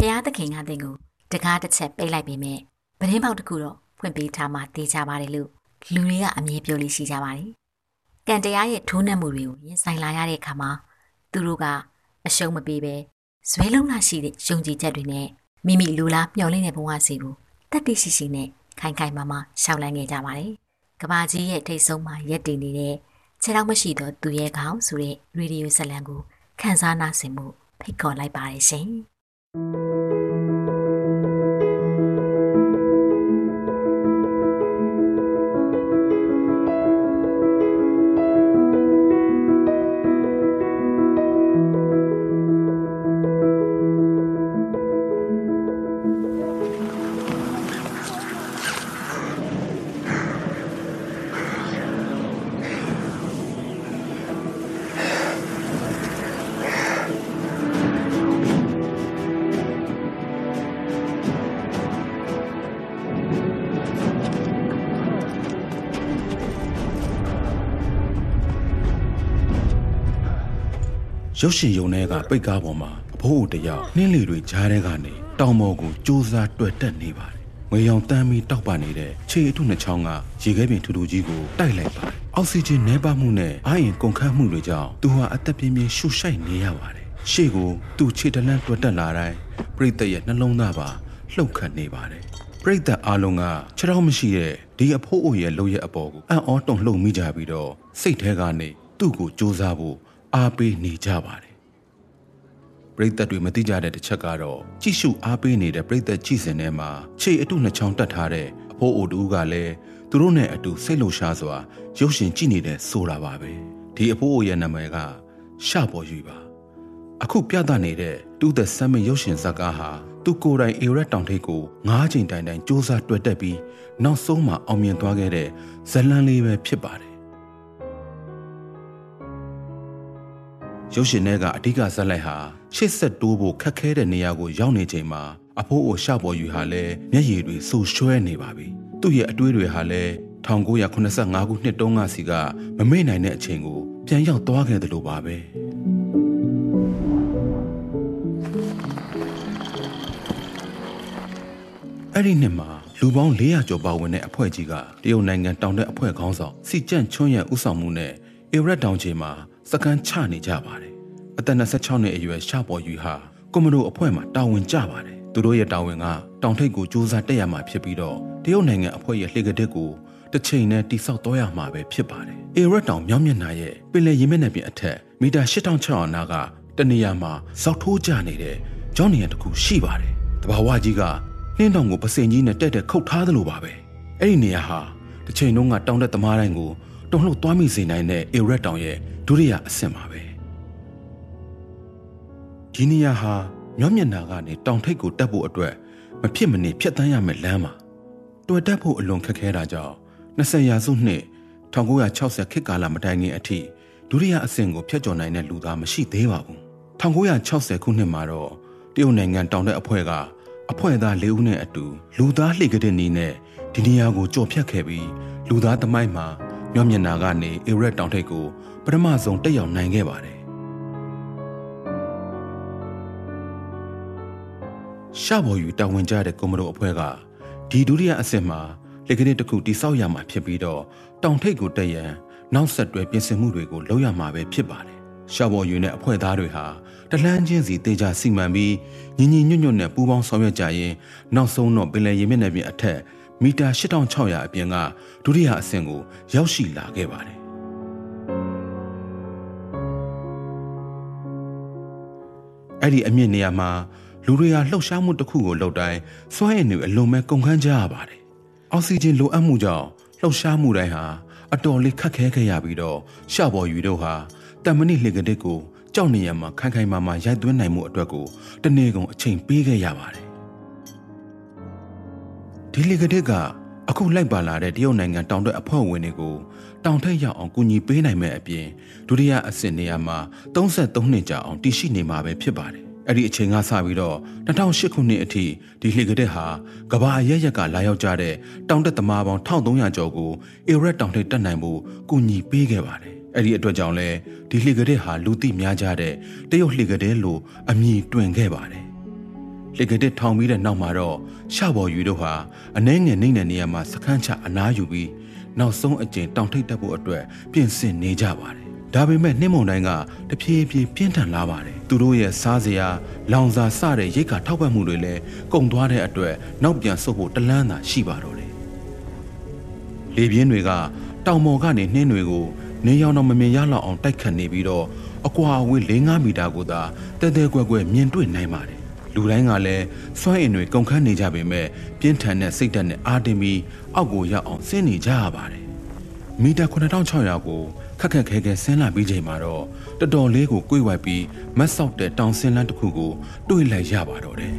ဖះသခင်ကတင်ကိုတကားတစ်ချက်ပိတ်လိုက်ပြီးမြဲပရင်းပေါက်တစ်ခုတော့ဖွင့်ပေးထားမှတေးကြပါတယ်လို့လူတွေကအမြင်ပြောလို့ရှိကြပါတယ်။ကံတရားရဲ့ထိုးနှက်မှုတွေကိုရင်ဆိုင်လာရတဲ့အခါမှာသူတို့ကအရှုံးမပေးပဲဇွဲလုံးလာရှိတဲ့ယုံကြည်ချက်တွေနဲ့မိမိလူလားမျှော်လင့်တဲ့ဘဝစီကိုတက်တိရှိရှိနဲ့ခိုင်ခိုင်မာမာရှောက်လန်းခဲ့ကြပါတယ်။ကဘာကြီးရဲ့ထိတ်ဆုံးမှာရက်တည်နေတဲ့ခြေထောက်မရှိသောသူရဲ့ခေါင်းဆိုတဲ့ရေဒီယိုဇလံကိုခန်းစားနာဆင်မှုဖိတ်ခေါ်လိုက်ပါတယ်ရှင်။ Thank you. ရုပ်ရှင်ယုံထဲကပိတ်ကားပေါ်မှာအဖိုးအတယောက်နှင်းလီတွေကြားထဲကနေတောင်ပေါ်ကိုစူးစားတွေ့တက်နေပါတယ်။ငွေရောင်တန်းပြီးတောက်ပနေတဲ့ခြေအထုနှစ်ချောင်းကရေခဲပြင်ထူထူကြီးကိုတိုက်လိုက်ပါတယ်။အောက်ဆီဂျင်နှဲပါမှုနဲ့အာရင်ကုန်ခတ်မှုတွေကြောင့်သူဟာအသက်ပြင်းပြင်းရှူရှိုက်နေရပါတယ်။ရှေ့ကိုသူ့ခြေတလန့်တွေ့တက်လာတိုင်းပြိတ္တရဲ့နှလုံးသားပါလှုပ်ခတ်နေပါတယ်။ပြိတ္တအားလုံးကခြေထောက်မရှိတဲ့ဒီအဖိုးအိုရဲ့လှုပ်ရဲ့အပေါ်ကိုအံ့ဩတုန်လှုပ်မိကြပြီးတော့စိတ်ထဲကနေသူ့ကိုစူးစားဖို့ အားပေးနေကြပါတယ်ပရိသတ်တွေမသိကြတဲ့တစ်ချက်ကတော့ကြည့်ရှုအားပေးနေတဲ့ပရိသတ်ကြည့်စင်ထဲမှာခြေအတုနှစ်ချောင်းတက်ထားတဲ့အဖိုးအိုတူကလည်းသူတို့နဲ့အတူစိတ်လှရှားစွာရုပ်ရှင်ကြည့်နေတဲ့ဆိုတာပါပဲဒီအဖိုးအိုရဲ့နာမည်ကရှပေါ်ယူပါအခုပြသနေတဲ့တူးသက်ဆမ်းမရုပ်ရှင်ဇာတ်ကားဟာသူကိုယ်တိုင်အေရက်တောင်ထိပ်ကို၅ချိန်တိုင်တိုင်စူးစမ်းတွေ့တက်ပြီးနောက်ဆုံးမှအောင်မြင်သွားခဲ့တဲ့ဇလန်းလေးပဲဖြစ်ပါတယ် ရုပ်ရှင်ထဲကအဓိကဇက်လိုက်ဟာရှစ်ဆက်တိုးဖို့ခက်ခဲတဲ့နေရာကိုရောက်နေချိန်မှာအဖိုးအိုရှပေါ်ယူဟာလည်းမျက်ရည်တွေဆူရွှဲနေပါပြီ။သူ့ရဲ့အတွေးတွေဟာလည်း1985ခုနှစ်တုန်းကစီကမမေ့နိုင်တဲ့အချိန်ကိုပြန်ရောက်သွားခဲ့တယ်လို့ပါပဲ။အဲ့ဒီနှစ်မှာလူပေါင်း400ကျော်ပါဝင်တဲ့အဖွဲ့ကြီးကတရုတ်နိုင်ငံတောင်တက်အဖွဲ့ခေါင်းဆောင်စီကျန့်ချွန်းရဲ့ဥဆောင်မှုနဲ့အေရက်တောင်ချေမှာ စကန်ချနေကြပါတယ်အသက်26နှစ်အရွယ်ရှပေါ်ယူဟာကွန်မဒိုအဖွဲ့မှာတာဝန်ကျပါတယ်သူတို့ရဲ့တာဝန်ကတောင်ထိပ်ကိုစူးစမ်းတက်ရမှာဖြစ်ပြီးတော့တရုတ်နိုင်ငံအဖွဲ့ရဲ့လှေကတစ်ကိုတစ်ချိန်နဲ့တိဆောက်တော့ရမှာပဲဖြစ်ပါတယ်အေရက်တောင်မြောင်းမျက်နှာရဲ့ပင်လယ်ရေမျက်နှာပြင်အထက်မီတာ8600နာကတနေရာမှာဇောက်ထိုးကျနေတဲ့ကျောင်းနေရတစ်ခုရှိပါတယ်တဘာဝကြီးကနှင်းတောင်ကိုပစင်ကြီးနဲ့တက်တက်ခုတ်ထားသလိုပါပဲအဲ့ဒီနေရာဟာတစ်ချိန်လုံးကတောင်တက်သမားတိုင်းကို တုံ့လှုပ်သွားမိစေနိုင်တဲ့အေရက်တောင်ရဲ့ဒုတိယအဆင့်ပါပဲဒီနေရာဟာမြောက်မျက်နှာကနေတောင်ထိပ်ကိုတက်ဖို့အတွက်မဖြစ်မနေဖြတ်တန်းရမယ့်လမ်းပါတွေ့တက်ဖို့အလွန်ခက်ခဲတာကြောင့်20ရာစုနှစ်1960ခေတ်ကာလမတိုင်ခင်အထိဒုတိယအဆင့်ကိုဖျက်ကျော်နိုင်တဲ့လူသားမရှိသေးပါဘူး1960ခုနှစ်မှာတော့တရုတ်နိုင်ငံတောင်တက်အဖွဲ့ကအဖွဲ့သား၄ဦးနဲ့အတူလူသားလှေကတဲ့နီးနဲ့ဒီနေရာကိုကြော်ဖြတ်ခဲ့ပြီးလူသားသမိုင်းမှာ မြောက်မျက်နှာကနေအေရက်တောင်ထိပ်ကိုပထမဆုံးတက်ရောက်နိုင်ခဲ့ပါတယ်ရှာဘော်ယူတာဝန်ကျတဲ့ကွန်မတိုအဖွဲ့ကဒီဒုတိယအဆင့်မှာလက်ကလေးတစ်ခုတိစောက်ရမှာဖြစ်ပြီးတော့တောင်ထိပ်ကိုတက်ရန်နောက်ဆက်တွဲပြင်ဆင်မှုတွေကိုလုပ်ရမှာပဲဖြစ်ပါတယ်ရှာဘော်ယူနဲ့အဖွဲ့သားတွေဟာတလန်းချင်းစီတေချာစီမံပြီးညီညီညွတ်ညွတ်နဲ့ပူးပေါင်းဆောင်ရွက်ကြရင်နောက်ဆုံးတော့ပင်လယ်ရေမျက်နှာပြင်အထက် မီတာ8600အပြင်ကဒုတိယအဆင့်ကို ရောက်ရှိလာခဲ့ပါတယ်အဲ့ဒီအမြင့်နေရာမှာလူတွေဟာလှုပ်ရှားမှုတစ်ခုကိုလှုပ်တိုင်းစွမ်းရည်တွေအလွန်ပဲကုန်ခန်းကြရပါတယ်။အောက်ဆီဂျင်လိုအပ်မှုကြောင့်လှုပ်ရှားမှုတိုင်းဟာအတော်လေးခက်ခဲခဲ့ရပြီးတော့ရှပေါ်ယူတို့ဟာတမဏိလှေကတစ်ကိုကြောက်နေရမှာခိုင်ခိုင်မာမာရိုက်သွင်းနိုင်မှုအတွက်ကိုတနေ့ကုန်အချိန်ပေးခဲ့ရပါတယ်။ ဒီလှေကတစ်ကအခုလိုက်ပါလာတဲ့တရုတ်နိုင်ငံတောင်တက်အဖွဲ့ဝင်တွေကိုတောင်ထက်ရောက်အောင်ကူညီပေးနိုင်မဲ့အပြင်ဒုတိယအဆင့်နေရာမှာ33နှစ်ကြာအောင်တည်ရှိနေမှာပဲဖြစ်ပါတယ်။အဲ့ဒီအချိန်ကစပြီးတော့2008ခုနှစ်အထိဒီလှေကတဲ့ဟာကဘာအရရက်ကလာရောက်ကြတဲ့တောင်တက်သမားပေါင်း1300ကျော်ကိုအေရက်တောင်ထိပ်တက်နိုင်ဖို့ကူညီပေးခဲ့ပါတယ်။အဲ့ဒီအတွက်ကြောင့်လဲဒီလှေကတဲ့ဟာလူသိများကြတဲ့တရုတ်လှေကတဲ့လို့အမည်တွင်ခဲ့ပါတယ်။ လေကတစ်ထောင်ပြီးတဲ့နောက်မှာတော့ရှဘော်ယူတို့ဟာအနှဲငယ်နေနေနေရာမှာစခန်းချအနားယူပြီးနောက်ဆုံးအကျင့်တောင်ထိပ်တက်ဖို့အတွက်ပြင်ဆင်နေကြပါတယ်။ဒါပေမဲ့နှင်းမုံတိုင်းကတဖြည်းဖြည်းပြင်းထန်လာပါတယ်။သူတို့ရဲ့စားစရာလောင်စာစတဲ့ရိတ်ခါထောက်ပံ့မှုတွေလည်းကုန်သွားတဲ့အတွက်နောက်ပြန်ဆုတ်ဖို့တလန်းသာရှိပါတော့တယ်။လေပြင်းတွေကတောင်ပေါ်ကနေနှင်းတွေကိုနေရောင်တော့မမြင်ရလောက်အောင်တိုက်ခတ်နေပြီးတော့အကွာအဝေး4-5မီတာကိုသာတဲတဲကွက်ကွက်မြင်တွေ့နိုင်ပါတယ်။ လူတိုင်းကလည်းစွမ်းအင်တွေကုန်ခန်းနေကြပေမဲ့ပြင်းထန်တဲ့စိတ်ဓာတ်နဲ့အားတင်းပြီးအောက်ကိုရောက်အောင်ဆင်းနေကြရပါတယ်။မီတာ9600ကိုခက်ခက်ခဲခဲဆင်းလာပြီးချိန်မှာတော့တော်တော်လေးကိုကိုယ်ဝိုက်ပြီးမတ်ဆောက်တဲ့တောင်ဆင်းလန်းတစ်ခုကိုတွေ့လိုက်ရပါတော့တယ်။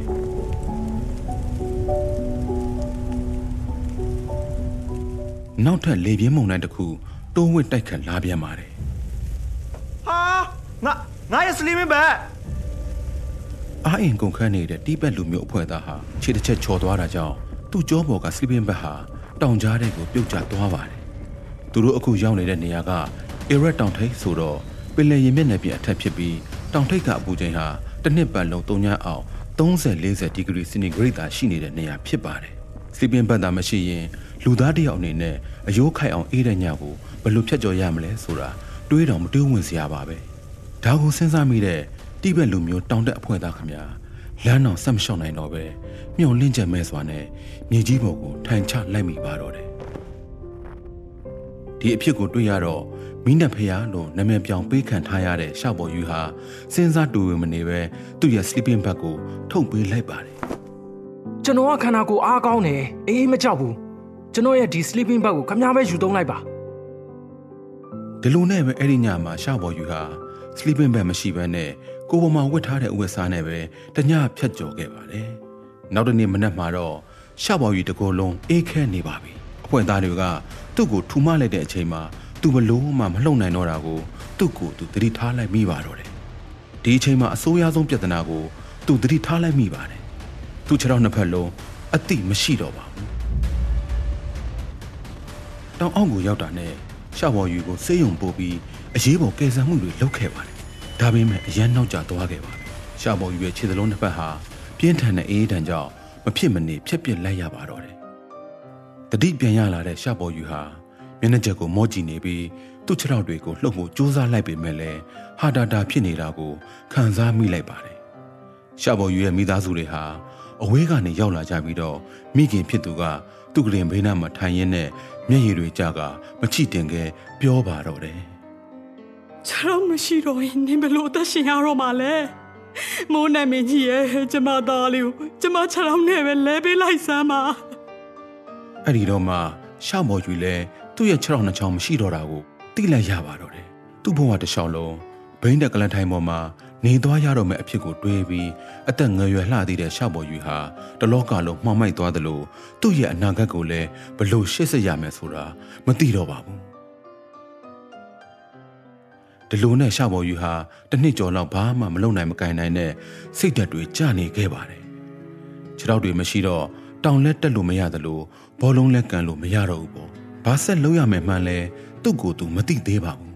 နောက်ထပ်လေပြင်းမုန်တိုင်းတစ်ခုတိုးဝစ်တိုက်ခတ်လာပြန်ပါတယ်ဟာငါငါရဲ့ sleeping bag အာအင်ကုန်ခန်းနေတဲ့တီးပက်လူမျိုးအဖွဲ့သားဟာခြေတစ်ချက်ချော်သွားတာကြောင့်သူ့ကြောပေါ်က sleeping bag ဟာတောင်ကြားတဲ့ကိုပြုတ်ကျသွားပါတယ်။သူတို့အခုရောက်နေတဲ့နေရာက Iraq တောင်ထိပ်ဆိုတော့ပင်လယ်ရင်မျက်နှာပြင်အထက်ဖြစ်ပြီးတောင်ထိပ်ကအပူချိန်ဟာတစ်နှစ်ပတ်လုံးတုံညာအောင်30-40ဒီဂရီစင်တီဂရိတ်သာရှိနေတဲ့နေရာဖြစ်ပါတယ်။ sleeping bag သာမရှိရင်လူသားတစ်ယောက်အနေနဲ့အယိုးခိုက်အောင်အေးတဲ့ညကိုဘယ်လိုဖြတ်ကျော်ရမလဲဆိုတာတွေးတော်မတွေးဝင်စရာပါပဲ။ဒါကိုစဉ်းစားမိတဲ့ တိဘက်လူမျိုးတောင်တက်အဖွဲ့သားခမညာလမ်းတော်ဆက်မလျှော့နိုင်တော့ပဲမျောလင့်ချက်မဲ့စွာနဲ့မြေကြီးပေါ်ကိုထိုင်ချလိုက်မိပါတော့တယ်ဒီအဖြစ်ကိုတွေ့ရတော့မိနက်ဖျားလို့နာမည်ပြောင်ပေးခံထားရတဲ့ရှောက်ပေါ်ယူဟာစဉ်းစားတူဝင်မနေပဲသူ့ရဲ့ sleeping bag ကိုထုတ်ပေးလိုက်ပါတယ်ကျွန်တော်ကခန္ဓာကိုယ်အားကောင်းတယ်အေးမကြောက်ဘူးကျွန်တော်ရဲ့ဒီ sleeping bag ကိုခမ ्या ပဲယူသုံးလိုက်ပါဒီလိုနဲ့ပဲအဲ့ဒီညမှာရှောက်ပေါ်ယူဟာ sleeping bag မရှိဘဲနဲ့ကိုယ်ပေါ်မှာဝတ်ထားတဲ့ဥဝတ်စားနဲ့ပဲတညဖြတ်ကျော်ခဲ့ပါတယ်နောက်တစ်နေ့မနက်မှာတော့ရှောက်ပေါ်ယူတကိုယ်လုံးအေးခဲနေပါပြီအဖွဲ့သားတွေကသူ့ကိုထူမလိုက်တဲ့အချိန်မှာသူဘလို့မှမလှုပ်နိုင်တော့တာကိုသူ့ကိုသူသတိထားလိုက်မိပါတော့တယ်ဒီအချိန်မှာအဆိုးရဆုံးပြဿနာကိုသူသတိထားလိုက်မိပါတယ်သူ့ခြေထောက်နှစ်ဖက်လုံးအတိမရှိတော့ပါဘူးတောင်အောက်ကိုရောက်တာနဲ့ရှောက်ပေါ်ယူကိုစေးရုံပို့ပြီး အရေးပေါ်ကယ်ဆယ်မှုတွေလုပ်ခဲ့ပါတယ်ဒါပေမဲ့အရန်နောက်ကျသွားခဲ့ပါပြီရှောက်ပေါ်ယူရဲ့ခြေသလုံးတစ်ဖက်ဟာပြင်းထန်တဲ့အေးဒဏ်ကြောင့်မဖြစ်မနေဖြက်ပြစ်လိုက်ရပါတော့တယ်တတိပြန်ရလာတဲ့ရှောက်ပေါ်ယူဟာမျက်နှာချက်ကိုမော့ကြည့်နေပြီးသူ့ခြေထောက်တွေကိုလှုပ်ဖို့ကြိုးစားလိုက်ပေမဲ့လည်းဟာတာတာဖြစ်နေတာကိုခံစားမိလိုက်ပါတယ်ရှောက်ပေါ်ယူရဲ့မိသားစုတွေဟာအဝေးကနေရောက်လာကြပြီးတော့မိခင်ဖြစ်သူကသူ့ကလေးဘေးနားမှာထိုင်ရင်းနဲ့မျက်ရည်တွေကြကမချိတင်ခဲပြောပါတော့တယ် ခြေတော့မရှိတော့ရင်နင်ဘယ်လိုအသက်ရှင်ရတော့မှာလဲမိုးနဲ့မင်းကြီးရဲ့ကျမသားလေးကိုကျမခြေတော့နဲ့ပဲလဲပေးလိုက်စမ်းပါအဲ့ဒီတော့မှရှောက်မော်ယူလဲသူ့ရဲ့ခြေထောက်နှစ်ချောင်းမရှိတော့တာကိုသိလိုက်ရပါတော့တယ်သူ့ဘဝတစ်လျှောက်လုံးဘိန်းတက်ကလန်ထိုင်ပေါ်မှာနေသွားရတော့မယ့်အဖြစ်ကိုတွေးပြီးအသက်ငယ်ရွယ်လှသေးတဲ့ရှောက်ပေါ်ယူဟာတလောကလုံးမှောင်မိုက်သွားသလိုသူ့ရဲ့အနာဂတ်ကိုလည်းဘလို့ရှေ့ဆက်ရမယ်ဆိုတာမသိတော့ပါဘူး ဒီလိုနဲ့ရှောက်ပေါ်ယူဟာတစ်နှစ်ကျော်လောက်ဘာမှမလုပ်နိုင်မကင်နိုင်တဲ့စိတ်ဓာတ်တွေကျနေခဲ့ပါတယ်ခြေထောက်တွေမရှိတော့တောင်လက်တက်လို့မရသလိုဘောလုံးလက်ကန်လို့မရတော့ဘူးပေါ့ဘာဆက်လုပ်ရမယ်မှန်းလဲသူ့ကိုယ်သူမသိသေးပါဘူး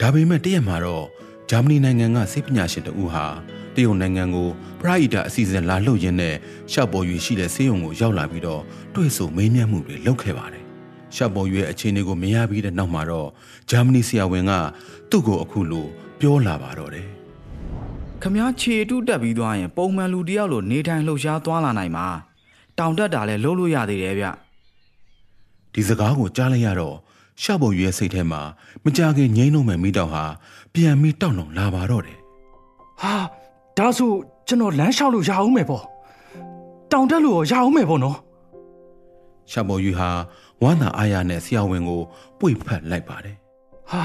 ဒါပေမဲ့တရက်မှာတော့ဂျာမနီနိုင်ငံကစိတ်ပညာရှင်တဦးဟာတရုတ်နိုင်ငံကိုပရာဟိတအစီအစဉ်လာလှုပ်ရင်းနဲ့ရှောက်ပေါ်ရွေရှိတဲ့ဆေးရုံကိုရောက်လာပြီးတော့တွေ့ဆုံမေးမြန်းမှုတွေလုပ်ခဲ့ပါတယ် ရှောက်ပေါ်ရွေရဲ့အခြေအနေကိုမရပြီးတဲ့နောက်မှာတော့ဂျာမနီဆရာဝန်ကသူ့ကိုအခုလိုပြောလာပါတော့တယ်ခမားခြေတုတက်ပြီးသွားရင် ပုံမှန်လူတယောက်လိုနေထိုင်လှုပ်ရှားသွားလာနိုင်မှာတောင်တက်တာလည်းလုံးလို့ရသေးတယ်ဗျဒီစကားကိုကြားလိုက်ရတော့ရှောက်ပေါ်ရွေရဲ့စိတ်ထဲမှာမကြခင်ငိမ့်လို့မဲ့မိတော့ဟာပြန်ပြီးတောက်လုံလာပါတော့တယ်ဟာဒါဆိုကျွန်တော်လမ်းလျှောက်လို့ရအောင်မယ်ပေါ့တောင်တက်လို့ရောရအောင်မယ်ပေါ့နော်ရှာပေါ်ယူဟာ ဝမ်းသာအားရနဲ့ဆရာဝန်ကိုပွေဖက်လိုက်ပါတယ်ဟာ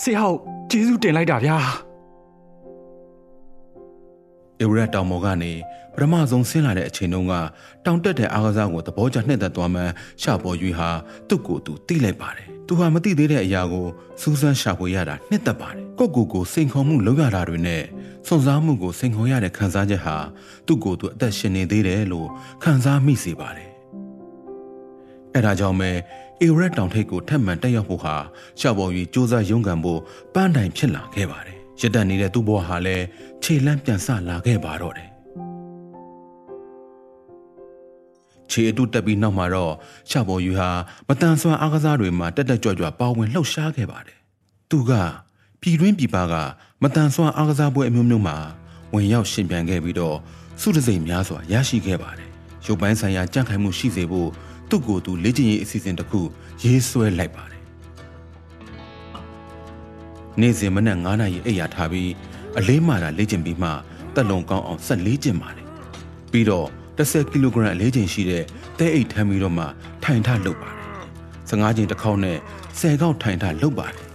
ဆရာဟုတ်ကျေးဇူးတင်လိုက်တာဗျာ။အေဝရက်တောင်ပေါ်ကနေပထမဆုံးဆင်းလာတဲ့အချိန်တုန်းကတောင်တက်တဲ့အားကစားကိုသဘောကျနှစ်သက်သွားမှန်းရှာပေါ်ယူဟာသူ့ကိုယ်သူသိလိုက်ပါတယ်။သူဟာမသိသေးတဲ့အရာကိုစူးစမ်းရှာဖွေရတာနှစ်သက်ပါတယ်။ကိုယ့်ကိုယ်ကိုစိန်ခေါ်မှုလုပ်ရတာတွေနဲ့စွန့်စားမှုကိုစိန်ခေါ်ရတဲ့ခံစားချက်ဟာသူ့ကိုယ်သူအသက်ရှင်နေသေးတယ်လို့ခံစားမိစေပါတယ်။ အဲဒါကြောင့်ပဲအေရက်တောင်ထိပ်ကိုထပ်မံတက်ရောက်ဖို့ဟာရှာပေါ်ယူစူးစမ်းရုန်းကန်ဖို့ပန်းတိုင်ဖြစ်လာခဲ့ပါတယ်။ရစ်တက်နေတဲ့သူ့ဘဝဟာလည်းခြေလန့်ပြန်ဆလာခဲ့ပါတော့တယ်ခြေအတုတက်ပြီးနောက်မှာတော့ရှပေါ်ယူဟာမတန်ဆွမ်းအားကစားတွေမှာတက်တက်ကြွကြွပါဝင်လှုပ်ရှားခဲ့ပါတယ်သူကပြည်တွင်းပြည်ပကမတန်ဆွမ်းအားကစားပွဲအမျိုးမျိုးမှာဝင်ရောက်ရှင်ပြန်ခဲ့ပြီးတော့စုတစိမ်များစွာရရှိခဲ့ပါတယ်ရုပ်ပိုင်းဆိုင်ရာကြန့်ခိုင်မှုရှိစေဖို့ သူ့ကိုယ်သူလေ့ကျင့်ရေးအစီအစဉ်တစ်ခုရေးဆွဲလိုက်ပါတယ်နေ့စဉ်မနက်9နာရီအိပ်ရာထားပြီးအလေးမာတာလေ့ကျင့်ပြီးမှတက်လုံကောင်းအောင်ဆက်လေ့ကျင့်ပါတယ်ပြီးတော့10ကီလိုဂရမ်အလေးချိန်ရှိတဲ့တဲအိတ်ထမ်းပြီးတော့မှထိုင်ထလုပ်ပါတယ်15ချိန်တစ်ခေါက်နဲ့10ခေါက်ထိုင်ထလုပ်ပါတယ်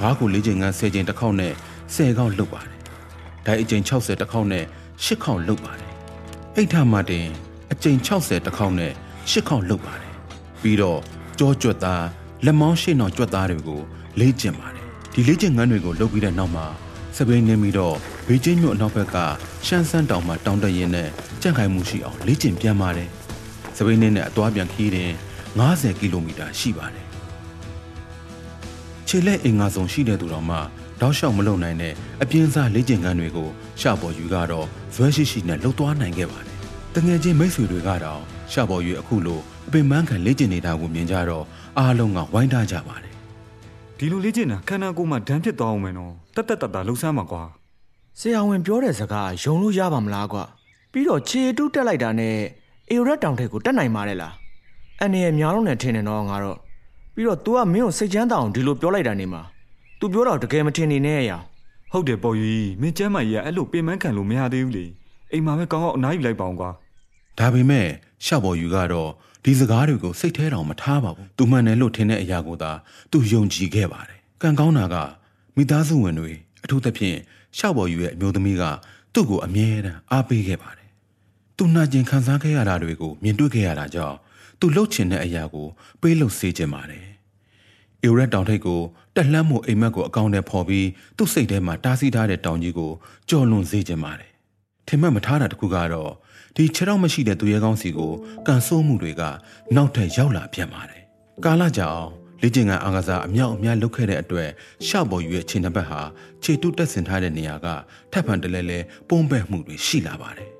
ဘားကိုလေးချိန်က10ချိန်တစ်ခေါက်နဲ့10ခေါက်လုပ်ပါတယ်ဒိုင်အချိန်60တစ်ခေါက်နဲ့10ခေါက်လုပ်ပါတယ်အိတ်ထမှတင်အချိန်60တစ်ခေါက်နဲ့ 10ခေါက်လုပ်ပါတယ်ပြီးတော့ကြောကြွက်သားလက်မောင်းရှေ့နောက်ကြွက်သားတွေကိုလေ့ကျင့်ပါတယ်ဒီလေ့ကျင့်ငန်းတွေကိုလုပ်ပြီးတဲ့နောက်မှာစပိန်နေပြီးတော့ဘေကျင်းမြို့အနောက်ဘက်ကရှမ်းစန်းတောင်မှာတောင်းတရင်းနဲ့ကြန့်ခိုင်မှုရှိအောင်လေ့ကျင့်ပြန်ပါတယ်။စပိန်နဲ့အသွားပြန်ခီးတဲ့90ကီလိုမီတာရှိပါတယ်။ခြေလက်အင်္ဂါဆုံးရှိတဲ့သူတော်မှတောက်လျှောက်မလုံနိုင်တဲ့အပြင်းစားလေ့ကျင့်ခန်းတွေကိုရှပေါ်ယူကတော့ဇွဲရှိရှိနဲ့လှုပ်သွားနိုင်ခဲ့ပါတယ်။တငယ်ချင်းမိတ်ဆွေတွေကတော့ ရှပေါ်ယူအခုလိုအပင်ပန်းခံလေ့ကျင့်နေတာကိုမြင်ကြတော့အားလုံးကဝိုင်းထားကြပါတယ်ဒီလိုလေ့ကျင့်တာခန္ဓာကိုယ်မှာဒဏ်ဖြစ်သွားအောင်မယ်နော်တက်တက်တတ်တာလှုပ်ဆမ်းမှာကွာဆရာဝန်ပြောတဲ့စကားယုံလို့ရပါမလားကွာပြီးတော့ခြေတုတက်လိုက်တာနဲ့အေရက်တောင်ထက်ကိုတက်နိုင်ပါတယ်လားအနေရများတော့နဲ့ထင်တယ်တော့ငါတော့ပြီးတော့ तू ကမင်းကိုစိတ်ချမ်းသာအောင်ဒီလိုပြောလိုက်တာနေမှာ तू ပြောတော့တကယ်မထင်နေနဲ့ရဟုတ်တယ်ပေါ်ယူကြီးမင်းကျမ်းမကြီးကအဲ့လိုပင်ပန်းခံလို့မရသေးဘူးလေအိမ်မှာပဲကောင်းကောင်းအနားယူလိုက်ပါအောင်ကွာဒါပေမဲ့ ရှောက်ပေါ်ယူကတော့ဒီစကားတွေကိုစိတ်ထဲတောင်မထားပါဘူး။သူမှန်တယ်လို့ထင်တဲ့အရာကိုသာသူယုံကြည်ခဲ့ပါတယ်။ကံကောင်းတာကမိသားစုဝင်တွေအထူးသဖြင့်ရှောက်ပေါ်ယူရဲ့အမျိုးသမီးကသူ့ကိုအမြဲတမ်းအားပေးခဲ့ပါတယ်။သူနှာကျင်ခံစားခဲ့ရတာတွေကိုမြင်တွေ့ခဲ့ရတာကြောင့်သူလှုပ်ချင်တဲ့အရာကိုပေးလို့စေချင်ပါတယ်။အေရက်တောင်ထိပ်ကိုတက်လှမ်းမှုအိမ်မက်ကိုအကောင့်နဲ့ဖော်ပြီးသူ့စိတ်ထဲမှာတားဆီးထားတဲ့တောင်ကြီးကိုကြော်လွန်စေချင်ပါတယ်။ထင်မှတ်မထားတာတခုကတော့ ဒီခြေထောက်မရှိတဲ့သူရဲကောင်းစီကိုကန်ဆိုးမှုတွေကနောက်ထပ်ရောက်လာပြန်ပါတယ်။ကာလကြာအောင်လေ့ကျင့်ခန်းအားကစားအမြောက်အများလုပ်ခဲ့တဲ့အတွက်ရှောက်ပေါ်ယူရဲ့ခြေနှစ်ပတ်ဟာခြေတုတက်ဆင်ထားတဲ့နေရာကထပ်ဖန်တလဲလဲပုံပက်မှုတွေရှိလာပါတယ်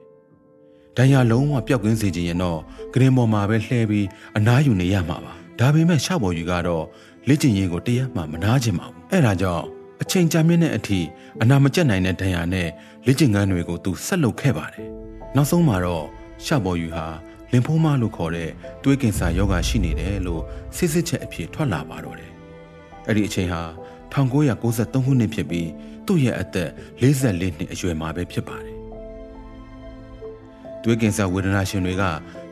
။ဒဏ်ရာလုံးဝပျောက်ကင်းစေခြင်းရင်တော့ဂရင်ပေါ်မှာပဲလှဲပြီးအနားယူနေရမှာပါ။ဒါပေမဲ့ရှောက်ပေါ်ယူကတော့လေ့ကျင့်ရေးကိုတရားမှမနာကျင်ပါဘူး။အဲဒါကြောင့်အချိန်ကြာမြင့်တဲ့အထိအနာမကျက်နိုင်တဲ့ဒဏ်ရာနဲ့လေ့ကျင့်ခန်းတွေကိုသူဆက်လုပ်ခဲ့ပါတယ်။ နောက်ဆုံးမှာတော့ရှပေါ်ယူဟာလင်ဖိုးမလို့ခေါ်တဲ့သွေးကင်ဆာယောဂရှိနေတယ်လို့စစ်စစ်ချက်အဖြစ်ထွက်လာပါတော့တယ်။အဲ့ဒီအချိန်ဟာ1993ခုနှစ်ဖြစ်ပြီးသူ့ရဲ့အသက်44နှစ်အရွယ်မှာပဲဖြစ်ပါတယ်။သွေးကင်ဆာဝေဒနာရှင်တွေက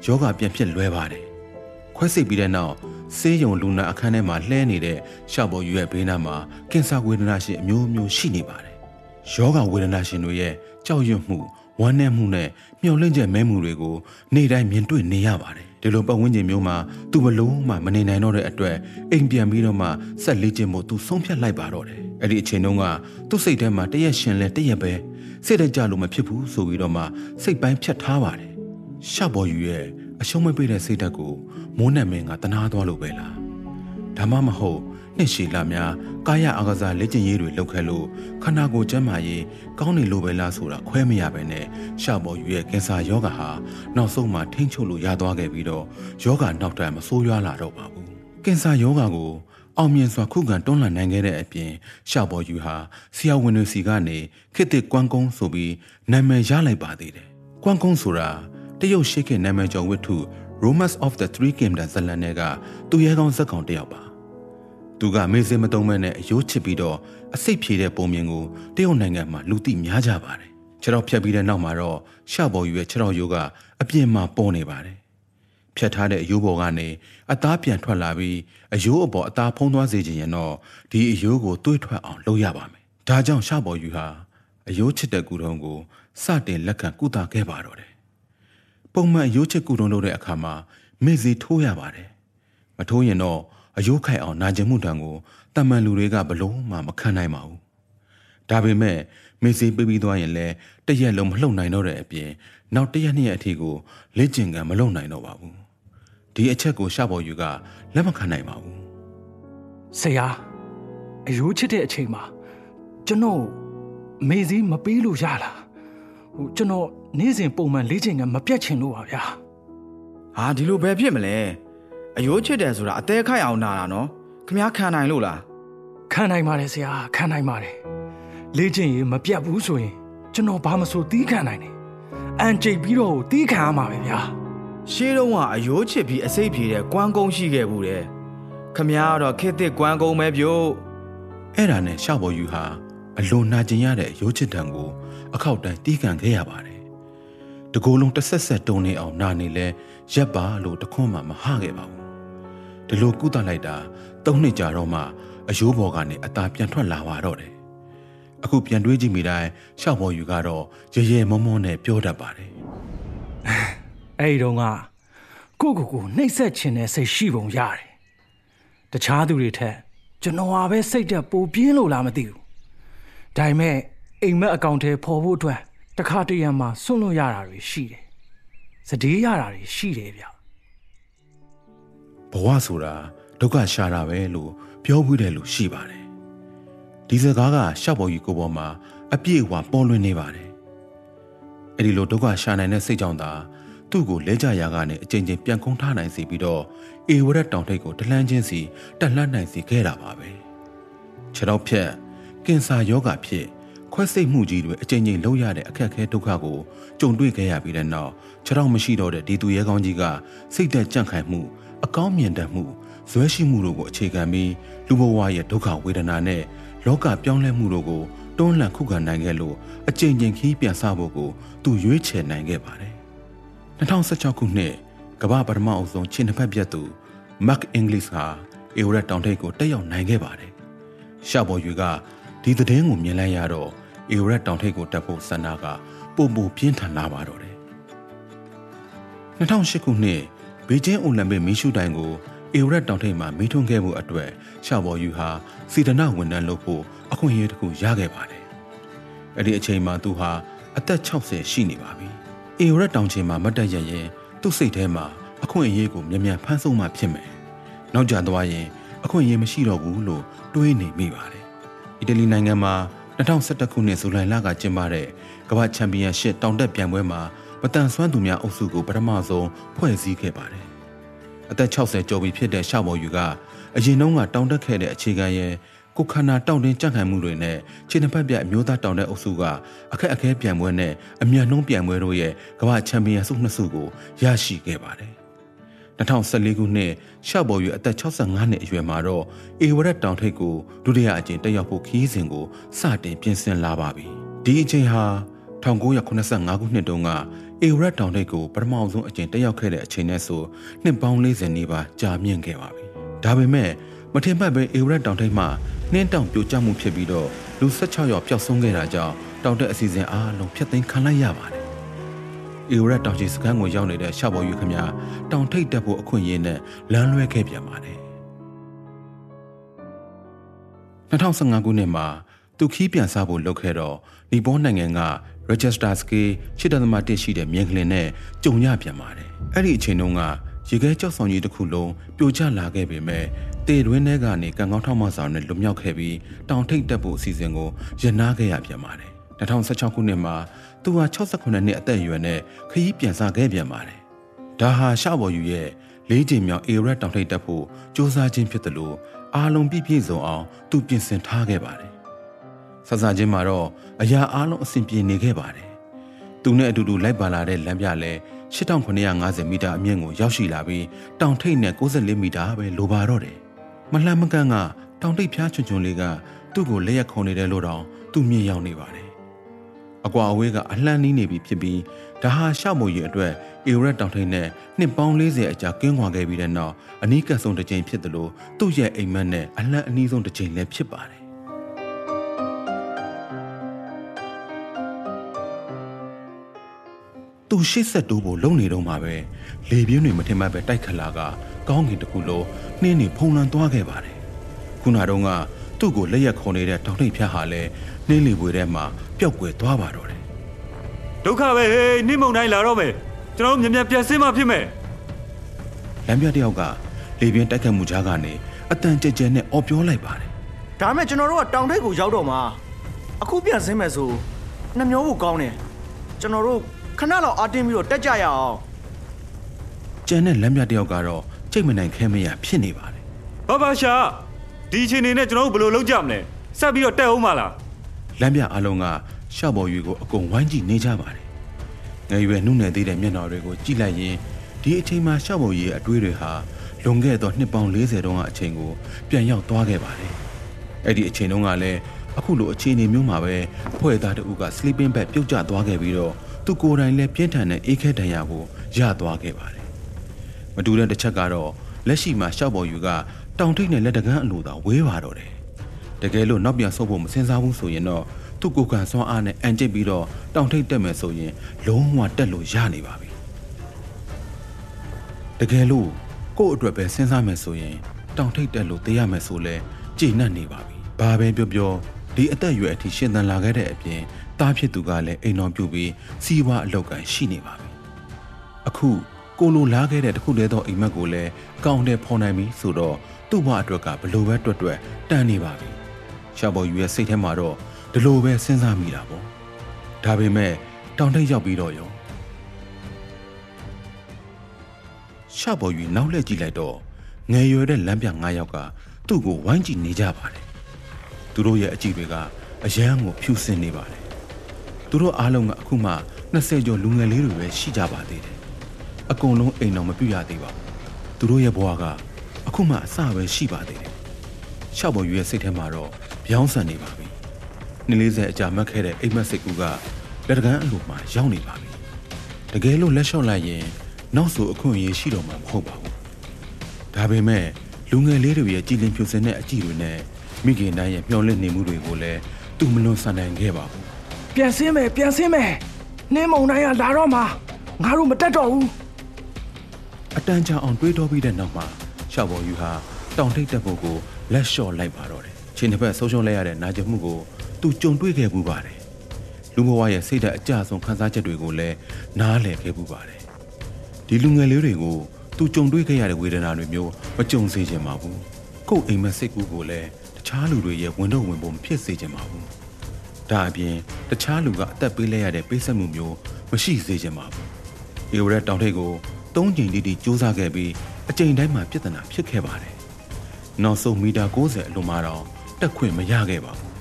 ယောဂပြန်ဖြစ်လွဲပါတယ်။ခွဲစိတ်ပြီးတဲ့နောက်ဆေးရုံလူနာအခန်းထဲမှာလှဲနေတဲ့ရှပေါ်ယူရဲ့ဘေးနားမှာကင်ဆာဝေဒနာရှင်အမျိုးမျိုးရှိနေပါတယ်။ယောဂဝေဒနာရှင်တွေရဲ့ကြောက်ရွံ့မှု ဝမ်းနည်းမှုနဲ့မျောလင့်ချက်မဲမှုတွေကိုနေ့တိုင်းမြင်တွေ့နေရပါတယ်ဒီလိုပတ်ဝန်းကျင်မျိုးမှာသူမလုံးမှမနေနိုင်တော့တဲ့အတွက်အိမ်ပြန်ပြီးတော့မှဆက်လေးခြင်းမို့သူဆုံးဖြတ်လိုက်ပါတော့တယ်အဲ့ဒီအချိန်တုန်းကသူ့စိတ်ထဲမှာတရက်ရှင်လဲတရက်ပဲစိတ်တကြလို့မဖြစ်ဘူးဆိုပြီးတော့မှစိတ်ပိုင်းဖြတ်ထားပါတယ်ရှဘော်ယူရဲ့အရှုံးမပေးတဲ့စိတ်ဓာတ်ကိုမိုးနံမင်းကတနာသွားလို့ပဲလားဒါမှမဟုတ် နှစ်ရှည်လာများကာယအာကစားလက်ကျင်ရေးတွေလုပ်ခဲ့လို့ခန္ဓာကိုယ်ကျန်းမာရေးကောင်းနေလို့ပဲလားဆိုတာခွဲမရပဲနဲ့ရှပေါ်ယူရဲ့ကင်ဆာယောဂါဟာနောက်ဆုံးမှထိမ့်ချုပ်လို့ရသွားခဲ့ပြီးတော့ယောဂါနောက်ထပ်မဆိုးရွားလာတော့ပါဘူးကင်ဆာယောဂါကိုအောင်မြင်စွာခုခံတွန်းလှန်နိုင်ခဲ့တဲ့အပြင်ရှပေါ်ယူဟာဆရာဝန်တွေစီကနေခေတ်သစ်ကွမ်းကုန်းဆိုပြီးနာမည်ရလိုက်ပါသေးတယ်ကွမ်းကုန်းဆိုတာတရုတ်ရှိခေတ်နာမည်ကျော်ဝတ္ထု Romance of the Three Kingdoms ဇာတ်လမ်းတွေကသူရဲကောင်းဇက်ကောင်တစ်ယောက်ပါ သူကမေးစင်းမတုံးမဲနဲ့အယိုးချစ်ပြီးတော့အစိတ်ဖြေတဲ့ပုံမြင်ကိုတရုတ်နိုင်ငံမှာလူသိများကြပါတယ်ခြေတော်ဖြတ်ပြီးတဲ့နောက်မှာတော့ရှပေါ်ယူရဲ့ခြေတော်ရိုးကအပြင်မှာပေါ်နေပါတယ်ဖြတ်ထားတဲ့အယိုးပေါ်ကနေအသားပြန်ထွက်လာပြီးအယိုးအပေါ်အသားဖုံးသွားစေခြင်းရင်တော့ဒီအယိုးကိုတွေးထွက်အောင်လုပ်ရပါမယ်ဒါကြောင့်ရှပေါ်ယူဟာအယိုးချစ်တဲ့ကူတုံးကိုစတင်လက်ခံကုသခဲ့ပါတော့တယ်ပုံမှန်အယိုးချစ်ကူတုံးလုပ်တဲ့အခါမှာမေ့စီထိုးရပါတယ်မထိုးရင်တော့ အယိုးခိုက်အောင်နာကျင်မှုတံကိုတမန်လူတွေကဘလို့မှမခံနိုင်ပါဘူး။ဒါပေမဲ့မေစီပြပြီးသွားရင်လည်းတရက်လုံးမလှုပ်နိုင်တော့တဲ့အပြင်နောက်တရက်နှစ်ရက်အထိကိုလက်ကျင်ကမလှုပ်နိုင်တော့ပါဘူး။ဒီအချက်ကိုရှပေါ်ယူကလက်မခံနိုင်ပါဘူးဆရာအယိုးချစ်တဲ့အချိန်မှာကျွန်တော်မေစည်းမပေးလို့ရလားဟိုကျွန်တော်နေ့စဉ်ပုံမှန်လေးချိန်ကမပြတ်ချင်လို့ပါဗျာဟာဒီလိုပဲဖြစ်မလဲ အယိုးချစ်တယ်ဆိုတာအသေးခိုက်အောင်နာတာနော်ခမ ्या ခံနိုင်လို့လားခံနိုင်ပါတယ်ဆရာခံနိုင်ပါတယ်လေးချိန်ရေမပြတ်ဘူးဆိုရင်ကျွန်တော်ဘာမဆိုတီးခံနိုင်တယ်အန်ကျိတ်ပြီးတော့တီးခံရမှာပဲဗျာရှေးတုန်းကအယိုးချစ်ပြီးအစိတ်ဖြေတဲ့ကွမ်းကုန်းရှိခဲ့ဘူးတဲ့ခမ ्या ကတော့ခေတ်သစ်ကွမ်းကုန်းပဲပြို့အဲ့ဒါနဲ့ရှောက်ပေါ်ယူဟာအလွန်နာကျင်ရတဲ့ရိုးချစ်တံကို အခောက်တိုင်းတီးကန်ခဲ့ရပါတယ်။တကိုယ်လုံးတစ်ဆက်ဆက်တုံနေအောင်နာနေလဲရက်ပါလို့တခွန်းမှမဟခဲ့ပါဘူး။ ဒီလိုကုသလိုက်တာ၃နှစ်ကြာတော့မှအယိုးဘော်ကနေအตาပြန်ထွက်လာပါတော့တယ်။အခုပြန်တွေးကြည့်မိတိုင်းရှောက်ပေါ်ယူကတော့ရဲရဲမောမောနဲ့ပြောတတ်ပါတယ်အဲ့ဒီတော့ကကိုကိုကိုနှိပ်စက်ခြင်းနဲ့စိတ်ရှိပုံရတယ်တခြားသူတွေထက်ကျွန်တော်ဟာပဲစိတ်တက်ပိုပြင်းလို့လားမသိဘူးဒါပေမဲ့အိမ်မက်အကောင့်ထဲပေါ်ဖို့အတွက်တစ်ခါတရံမှာစွန့်လွတ်ရတာတွေရှိတယ်စတေးရတာတွေရှိတယ်ဗျ။ ဘဝဆိုတာဒုက္ခရှာတာပဲလို့ပြောဘူးတယ်လို့ရှိပါတယ်။ဒီစကားကရှောက်ပေါ်ယူကိုပေါ်မှာအပြည့်အဝပေါ်လွင်နေပါတယ်။အဲ့ဒီလိုဒုက္ခရှာနိုင်တဲ့စိတ်ကြောင့်သာသူ့ကိုလဲကြရာကနေအချိန်ချင်းပြန်ကုန်းထားနိုင်စေပြီးတော့အေဝရက်တောင်ထိပ်ကိုတလှမ်းချင်းစီတက်လှမ်းနိုင်စေခဲ့တာပါပဲ။ခြေတော့ဖြတ်ကင်ဆာယောဂဖြစ်ခွဲစိတ်မှုကြီးတွေအချိန်ချင်းလုံးရတဲ့အခက်အခဲဒုက္ခကိုကြုံတွေ့ခဲ့ရပြီးတဲ့နောက်ခြေတော့မရှိတော့တဲ့ဒီသူရဲကောင်းကြီးကစိတ်သက်ကြန့်ခိုင်မှု အကောင်းမြင်တတ်မှုဇွဲရှိမှုတို့ကိုအခြေခံပြီးလူဘဝရဲ့ဒုက္ခဝေဒနာနဲ့လောကပြောင်းလဲမှုတို့ကိုတွန်းလှန်ခုခံနိုင်ခဲ့လို့အချိန်ချင်းခီးပြန်ဆဖို့ကိုသူရွေးချယ်နိုင်ခဲ့ပါတယ်။2016ခုနှစ်ကမ္ဘာပထမအုပ်ဆုံးချင်းနှစ်ဖက်ပြတ်သူ Mark Inglis ဟာအေဝရက်တောင်ထိပ်ကိုတက်ရောက်နိုင်ခဲ့ပါတယ်။ရှာပေါ်ယူကဒီသတင်းကိုမြင်လိုက်ရတော့အေဝရက်တောင်ထိပ်ကိုတက်ဖို့ဆန္ဒကပုံပူပြင်းထန်လာပါတော့တယ်။2008ခုနှစ် ဘေကျင်းအိုလံပစ်မီးရှူတိုင်ကိုအေဝရက်တောင်ထိပ်မှာမီးထွန်းခဲ့မှုအတွက်ရှာပေါ်ယူဟာစီဒနာဝန်ထမ်းလုပ်ဖို့အခွင့်အရေးတစ်ခုရခဲ့ပါတယ်။အဲ့ဒီအချိန်မှာသူဟာအသက်60ရှိနေပါပြီ။အေဝရက်တောင်ချင်မှာမတ်တက်ရရင်သူ့စိတ်ထဲမှာအခွင့်အရေးကိုမြ мян ဖမ်းဆုံးမှဖြစ်မယ်။နောက်ကျသွားရင်အခွင့်အရေးမရှိတော့ဘူးလို့တွေးနေမိပါတယ်။အီတလီနိုင်ငံမှာ2011ခုနှစ်ဇူလိုင်လကကျင်းပတဲ့ကမ္ဘာချန်ပီယံရှစ်တောင်တက်ပြိုင်ပွဲမှာ မတန်ဆွမ်းသူများအုပ်စုကိုပထမဆုံးဖွဲ့စည်းခဲ့ပါတယ်။အသက်60ကျော်ပြီဖြစ်တဲ့ရှောက်မော်ယူကအရင်တုန်းကတောင်တက်ခဲ့တဲ့အခြေခံရဲ့ကိုခန္ဓာတောင့်တင်းကြန့်ခိုင်မှုတွေနဲ့ခြေနှစ်ဖက်ပြအမျိုးသားတောင်တက်အုပ်စုကအခက်အခဲပြိုင်ပွဲနဲ့အမြန်နှုံးပြိုင်ပွဲတို့ရဲ့ကမ္ဘာချန်ပီယံဆုနှစ်ဆုကိုရရှိခဲ့ပါတယ်။2014ခုနှစ်ရှောက်ပေါ်ယူအသက်65နှစ်အရွယ်မှာတော့အေဝရက်တောင်ထိပ်ကိုဒုတိယအကြိမ်တက်ရောက်ဖို့ခီးစဉ်ကိုစတင်ပြင်ဆင်လာပါပြီ။ဒီအချိန်ဟာ1985ခုနှစ်တုန်းက အေဝရက်တောင်ထိပ်ကိုပထမဆုံးအကြိမ်တက်ရောက်ခဲ့တဲ့အချိန်နဲ့ဆိုနှစ်ပေါင်း40နီးပါးကြာမြင့်ခဲ့ပါပြီ။ဒါပေမဲ့မထင်မှတ်ပဲအေဝရက်တောင်ထိပ်မှာနှင်းတောင်ပြိုကျမှုဖြစ်ပြီးတော့လူ16ယောက်ပျောက်ဆုံးခဲ့တာကြောင့်တောင်တက်အစီအစဉ်အားလုံးဖျက်သိမ်းခံလိုက်ရပါတယ်။အေဝရက်တောင်ချီစခန်းကိုရောက်နေတဲ့ရှာပေါ်ယူခမညာတောင်ထိပ်တက်ဖို့အခွင့်အရေးနဲ့လမ်းလွဲခဲ့ပြန်ပါတယ်။2015ခုနှစ်မှာသူခီးပြန်စားဖို့လုပ်ခဲ့တော့နီပေါနိုင်ငံက register scale 8.1ရှိတဲ့မြင်းကလင်နဲ့ကြုံရပြန်ပါတယ်။အဲ့ဒီအချိန်တုန်းကရေခဲကြောက်ဆောင်ကြီးတစ်ခုလုံးပြိုကျလာခဲ့ပေမဲ့တေတွင်းထဲကနေကံကောင်းထောက်မဆောင်နဲ့လွတ်မြောက်ခဲ့ပြီးတောင်ထိပ်တက်ဖို့အစီအစဉ်ကိုရနာခဲ့ရပြန်ပါတယ်။2016ခုနှစ်မှာသူဟာ68နှစ်အသက်အရွယ်နဲ့ခရီးပြန်စားခဲ့ပြန်ပါတယ်။ဒါဟာရှောက်ပေါ်ယူရဲ့လေးချိန်မြောက်အေရက်တောင်ထိပ်တက်ဖို့စ조사ခြင်းဖြစ်တယ်လို့အားလုံးပြည့်ပြည့်စုံအောင်သူပြင်ဆင်ထားခဲ့ပါတယ်။ ဆဆချင်းမှာတော့အရာအားလုံးအဆင်ပြေနေခဲ့ပါတယ်။သူနဲ့အတူတူလိုက်ပါလာတဲ့လမ်းပြလည်း8950မီတာအမြင့်ကိုရောက်ရှိလာပြီးတောင်ထိပ်နဲ့64မီတာပဲလိုပါတော့တယ်။မလှမ်းမကန့်ကတောင်ထိပ်ဖျားချွန်ချွန်လေးကသူ့ကိုလက်ရက်ခုံနေတယ်လို့တောင်သူမြင်ရောက်နေပါတယ်။အကွာအဝေးကအလှမ်းနီးနေပြီဖြစ်ပြီးဒါဟာရှောက်မိုရီအတွက်အေရက်တောင်ထိပ်နဲ့နှစ်ပေါင်း40အကြာကင်းခွာခဲ့ပြီးတဲ့နောက်အနီးကပ်ဆုံးတစ်ကြိမ်ဖြစ်တယ်လို့သူ့ရဲ့အိမ်မက်နဲ့အလှမ်းအနီးဆုံးတစ်ကြိမ်လည်းဖြစ်ပါတယ် သူရှေ့ဆက်တိုးဖို့လုံနေတော့မှာပဲလေပြင်းတွေမထင်မှတ်ပဲတိုက်ခတ်လာကကောင်းကင်တစ်ခုလုံးနှင်းနေဖုံလန်သွားခဲ့ပါတယ်ခုနတုန်းကသူ့ကိုလက်ရက်ခုံနေတဲ့တောင်ထိပ်ဖြတ်ဟာလည်းနှင်းလေပွေထဲမှာပျောက်ကွယ်သွားပါတော့တယ်ဒုက္ခပဲဟေးနိမုံတိုင်းလာတော့မယ်ကျွန်တော်တို့မြန်မြန်ပြန်ဆင်းမှဖြစ်မယ်လမ်းပြတစ်ယောက်ကလေပြင်းတိုက်ခတ်မှုကြားကနေအတန်ကြဲကြဲနဲ့အော်ပြောလိုက်ပါတယ်ဒါမဲ့ကျွန်တော်တို့ကတောင်ထိပ်ကိုရောက်တော့မှာအခုပြန်ဆင်းမယ်ဆိုနှမျောဖို့ကောင်းတယ်ကျွန်တော်တို့ ခဏလောက်အားတင်းပြီးတော့တက်ကြရအောင်ကျန်တဲ့လက်မြတ်တယောက်ကတော့ကြိတ်မနိုင်ခဲမရဖြစ်နေပါတယ်ဘာဘာရှာဒီအချိန်နေနဲ့ကျွန်တော်တို့ဘယ်လိုလုပ်ကြမလဲဆက်ပြီးတော့တက်အောင်မလားလက်မြတ်အလုံးကရှောက်ပေါ်ရွေကိုအကုန်ဝိုင်းကြည့်နေကြပါတယ်ငယ်ရွယ်နှုတ်နယ်သေးတဲ့မျက်နှာတွေကိုကြည့်လိုက်ရင်ဒီအချိန်မှာရှောက်ပေါ်ရွေအတွေးတွေဟာလွန်ခဲ့သောနှစ်ပေါင်း40တုန်းကအချိန်ကိုပြန်ရောက်သွားခဲ့ပါတယ်အဲ့ဒီအချိန်တုန်းကလည်းအခုလိုအခြေအနေမျိုးမှာပဲဖွဲ့သားတအုပ်က sleeping bag ပြုတ်ကျသွားခဲ့ပြီးတော့ သူကိုယ်တိုင်လည်းပြင်းထန်တဲ့အေးခဲတံရကိုရသွားခဲ့ပါတယ်မတူတဲ့တစ်ချက်ကတော့လက်ရှိမှာရှောက်ပေါ်ယူကတောင်ထိပ်နဲ့လက်တကန်းအလိုသာဝေးပါတော့တယ်။တကယ်လို့နောက်ပြန်ဆုပ်ဖို့မစင်စားဘူးဆိုရင်တော့သူ့ကိုယ်ခံစွမ်းအားနဲ့အန်ကျစ်ပြီးတော့တောင်ထိပ်တက်မယ်ဆိုရင်လုံးဝတက်လို့ရနေပါပြီ။တကယ်လို့ကိုယ့်အတွက်ပဲစဉ်းစားမယ်ဆိုရင်တောင်ထိပ်တက်လို့တေးရမယ်ဆိုလဲကြည်နပ်နေပါပြီ။ဘာပဲပြောပြောဒီအသက်အရွယ်အထိရှင်သန်လာခဲ့တဲ့အပြင် တားဖြစ်သူကလည်းအိမ်တော်ပြုပြီးစီးပွားအလောက်ကန်ရှိနေပါပြီ။အခုကိုလိုလားခဲ့တဲ့တခုတည်းသောအိမ်မက်ကိုလည်းကောင်းတဲ့ဖော်နိုင်ပြီဆိုတော့သူ့ဘဝအတွက်ကဘလို့ပဲတွတ်တွတ်တန်နေပါပြီ။ရှားပေါ်ယူရဲ့စိတ်ထဲမှာတော့ဒီလိုပဲစဉ်းစားမိတာပေါ့။ဒါပေမဲ့တောင်ထိပ်ရောက်ပြီးတော့ရောရှားပေါ်ယူနောက်လှည့်ကြည့်လိုက်တော့ငယ်ရွယ်တဲ့လမ်းပြ၅ယောက်ကသူ့ကိုဝိုင်းကြည့်နေကြပါတယ်။သူတို့ရဲ့အကြည့်တွေကအယမ်းကိုဖြူစင်နေပါတယ်။ သူတို့အားလုံးကအခုမှ20ကျော်လူငယ်လေးတွေပဲရှိကြပါသေးတယ်။အကုန်လုံးအိမ်တော်မပြည့်ရသေးပါဘူးသူတို့ရဲ့ဘဝကအခုမှအစပဲရှိပါသေးတယ်ရှောက်ပေါ်ယူရဲ့စိတ်ထဲမှာတော့ပြောင်းဆန်နေပါပြီနှစ်လေးဆယ်အကြာမှတ်ခဲ့တဲ့အိမ်မက်စိတ်ကူကလက်တကန်းအလိုမှာရောက်နေပါပြီတကယ်လို့လက်လျှော့လိုက်ရင်နောက်ဆိုအခွင့်အရေးရှိတော့မှာမဟုတ်ပါဘူးဒါပေမဲ့လူငယ်လေးတွေရဲ့ကြည်လင်ဖြူစင်တဲ့အကြည့်တွေနဲ့မိခင်တိုင်းရဲ့မျောလင့်နေမှုတွေကိုလည်းသူမလွန်ဆန်နိုင်ခဲ့ပါဘူး ပြန်ဆင်းမယ်ပြန်ဆင်းမယ်နှင်းမုံတိုင်းကလာတော့မှာငါတို့မတက်တော့ဘူးအတန်းချအောင်တွေးတောပြီးတဲ့နောက်မှာရှောက်ပေါ်ယူဟာတောင်ထိပ်တက်ဖို့ကိုလက်လျှော့လိုက်ပါတော့တယ်။ချင်းတစ်ဖက်ဆုံးရှုံးလိုက်ရတဲ့နာကျင်မှုကိုသူကြုံတွေ့ခဲ့ပူပါတယ်။လူဘဝရဲ့စိတ်ဓာတ်အကျဆုံးခံစားချက်တွေကိုလည်းနားလည်ခဲ့ပူပါတယ်။ဒီလူငယ်လေးတွေကိုသူကြုံတွေ့ခဲ့ရတဲ့ဝေဒနာတွေမျိုးမကြုံစေချင်ပါဘူး။ကိုယ့်အိမ်မက်စိတ်ကူးကိုလည်းတခြားလူတွေရဲ့ဝင်တော့ဝင်ဖို့မဖြစ်စေချင်ပါဘူး။ ဒါအပြင်တခြားလူကအသက်ပေးလိုက်ရတဲ့ပေးဆက်မှုမျိုးမရှိစေချင်ပါဘူး။အေဝရက်တောင်ထိပ်ကို၃ချိန်တိတိစူးစမ်းခဲ့ပြီးအချိန်တိုင်းမှာပြဿနာဖြစ်ခဲ့ပါတယ်။နောက်ဆုံးမီတာ90အလွန်မှာတော့တက်ခွင့်မရခဲ့ပါဘူး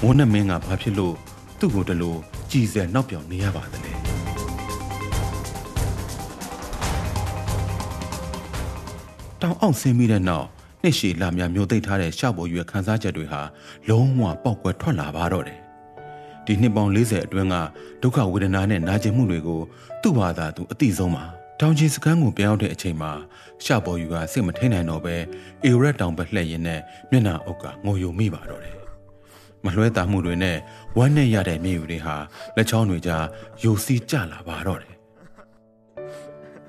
။မိုးနဲ့မင်းကဘာဖြစ်လို့သူ့ကိုတလို့ကြည်စဲနောက်ပြောင်နေရပါသလဲ။တောင်အောင်ဆင်းပြီးတဲ့နောက် နှစ်ရှည်လာများမျိုးသိပ်ထားတဲ့ရှောက်ပေါ်ရွယ်ခန်းစားချက်တွေဟာလုံးဝပေါက်ကွဲထွက်လာပါတော့တယ်။ဒီနှစ်ပေါင်း40အတွင်းကဒုက္ခဝေဒနာနဲ့နာကျင်မှုတွေကိုသူ့ဘာသာသူအတိဆုံးပါတောင်ချီစကန်းကိုပြောင်းတဲ့အချိန်မှာရှပေါ်ယူကစိတ်မထိန်နိုင်တော့ပဲအေရက်တောင်ဘက်လှည့်ရင်းနဲ့မျက်နှာအုပ်ကငိုယိုမိပါတော့တယ်မလွှဲတာမှုတွေနဲ့ဝမ်းနဲ့ရတဲ့မြေယူတွေဟာလက်ချောင်းတွေကြားယိုစီးကျလာပါတော့တယ်